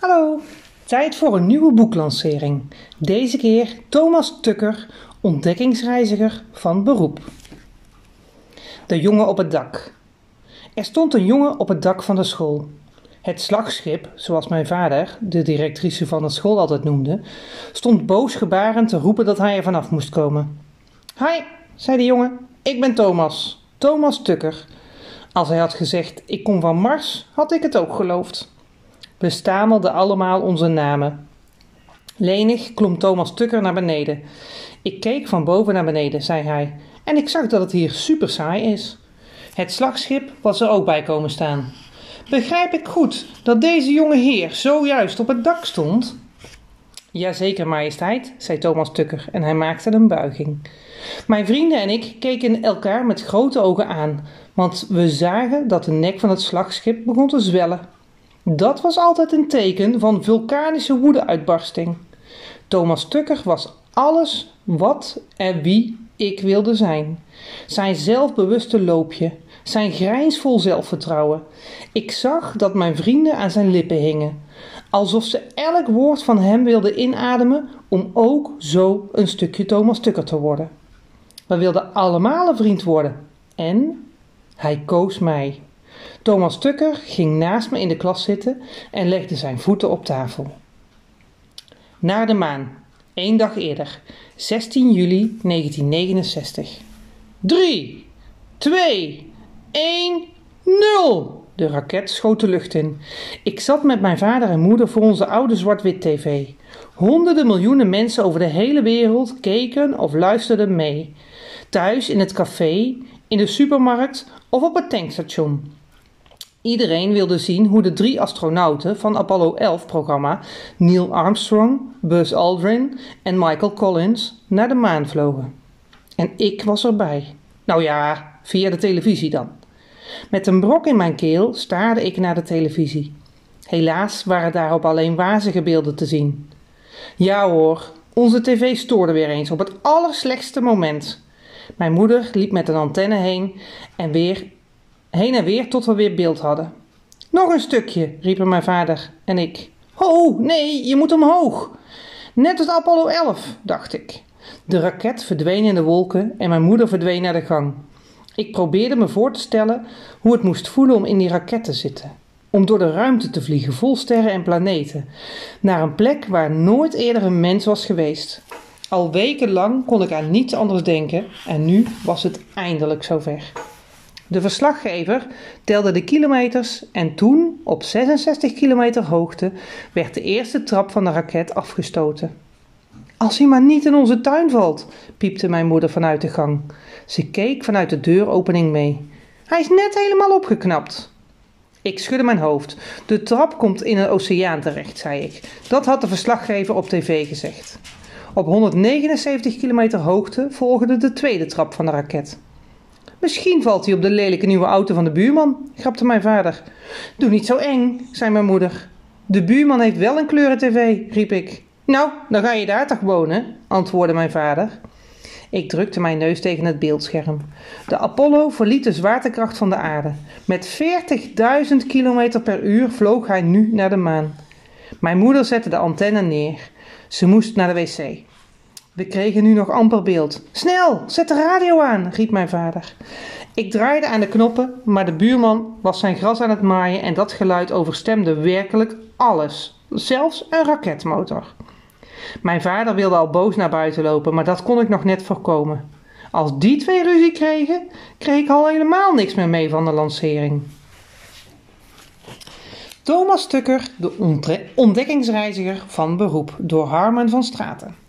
Hallo, tijd voor een nieuwe boeklancering. Deze keer Thomas Tucker, ontdekkingsreiziger van beroep. De jongen op het dak. Er stond een jongen op het dak van de school. Het slagschip, zoals mijn vader, de directrice van de school altijd noemde, stond boos gebarend te roepen dat hij er vanaf moest komen. Hi, zei de jongen, ik ben Thomas, Thomas Tucker. Als hij had gezegd ik kom van Mars, had ik het ook geloofd. We stamelden allemaal onze namen. Lenig klom Thomas Tucker naar beneden. Ik keek van boven naar beneden, zei hij, en ik zag dat het hier super saai is. Het slagschip was er ook bij komen staan. Begrijp ik goed dat deze jonge heer zojuist op het dak stond? Jazeker, majesteit, zei Thomas Tucker en hij maakte een buiging. Mijn vrienden en ik keken elkaar met grote ogen aan, want we zagen dat de nek van het slagschip begon te zwellen. Dat was altijd een teken van vulkanische woedeuitbarsting. Thomas Tucker was alles wat en wie ik wilde zijn. Zijn zelfbewuste loopje, zijn grijnsvol zelfvertrouwen. Ik zag dat mijn vrienden aan zijn lippen hingen, alsof ze elk woord van hem wilden inademen om ook zo een stukje Thomas Tucker te worden. We wilden allemaal een vriend worden en hij koos mij. Thomas Tucker ging naast me in de klas zitten en legde zijn voeten op tafel. Naar de maan, één dag eerder, 16 juli 1969. 3, 2, 1, 0! De raket schoot de lucht in. Ik zat met mijn vader en moeder voor onze oude zwart-wit tv. Honderden miljoenen mensen over de hele wereld keken of luisterden mee. Thuis, in het café, in de supermarkt of op het tankstation. Iedereen wilde zien hoe de drie astronauten van Apollo 11-programma, Neil Armstrong, Buzz Aldrin en Michael Collins, naar de maan vlogen. En ik was erbij. Nou ja, via de televisie dan. Met een brok in mijn keel staarde ik naar de televisie. Helaas waren daarop alleen wazige beelden te zien. Ja hoor, onze tv stoorde weer eens op het allerslechtste moment. Mijn moeder liep met een antenne heen en weer heen en weer tot we weer beeld hadden. Nog een stukje, riepen mijn vader en ik. Ho, nee, je moet omhoog. Net als Apollo 11, dacht ik. De raket verdween in de wolken en mijn moeder verdween naar de gang. Ik probeerde me voor te stellen hoe het moest voelen om in die raket te zitten. Om door de ruimte te vliegen vol sterren en planeten. Naar een plek waar nooit eerder een mens was geweest. Al wekenlang kon ik aan niets anders denken en nu was het eindelijk zover. De verslaggever telde de kilometers en toen, op 66 kilometer hoogte, werd de eerste trap van de raket afgestoten. Als hij maar niet in onze tuin valt, piepte mijn moeder vanuit de gang. Ze keek vanuit de deuropening mee. Hij is net helemaal opgeknapt. Ik schudde mijn hoofd. De trap komt in een oceaan terecht, zei ik. Dat had de verslaggever op tv gezegd. Op 179 kilometer hoogte volgde de tweede trap van de raket. Misschien valt hij op de lelijke nieuwe auto van de buurman, grapte mijn vader. Doe niet zo eng, zei mijn moeder. De buurman heeft wel een kleuren-tv, riep ik. Nou, dan ga je daar toch wonen, antwoordde mijn vader. Ik drukte mijn neus tegen het beeldscherm. De Apollo verliet de zwaartekracht van de aarde. Met 40.000 km per uur vloog hij nu naar de maan. Mijn moeder zette de antenne neer. Ze moest naar de wc. We kregen nu nog amper beeld. Snel, zet de radio aan, riep mijn vader. Ik draaide aan de knoppen, maar de buurman was zijn gras aan het maaien en dat geluid overstemde werkelijk alles, zelfs een raketmotor. Mijn vader wilde al boos naar buiten lopen, maar dat kon ik nog net voorkomen. Als die twee ruzie kregen, kreeg ik al helemaal niks meer mee van de lancering. Thomas Tucker, de ontdekkingsreiziger van beroep, door Harmen van Straten.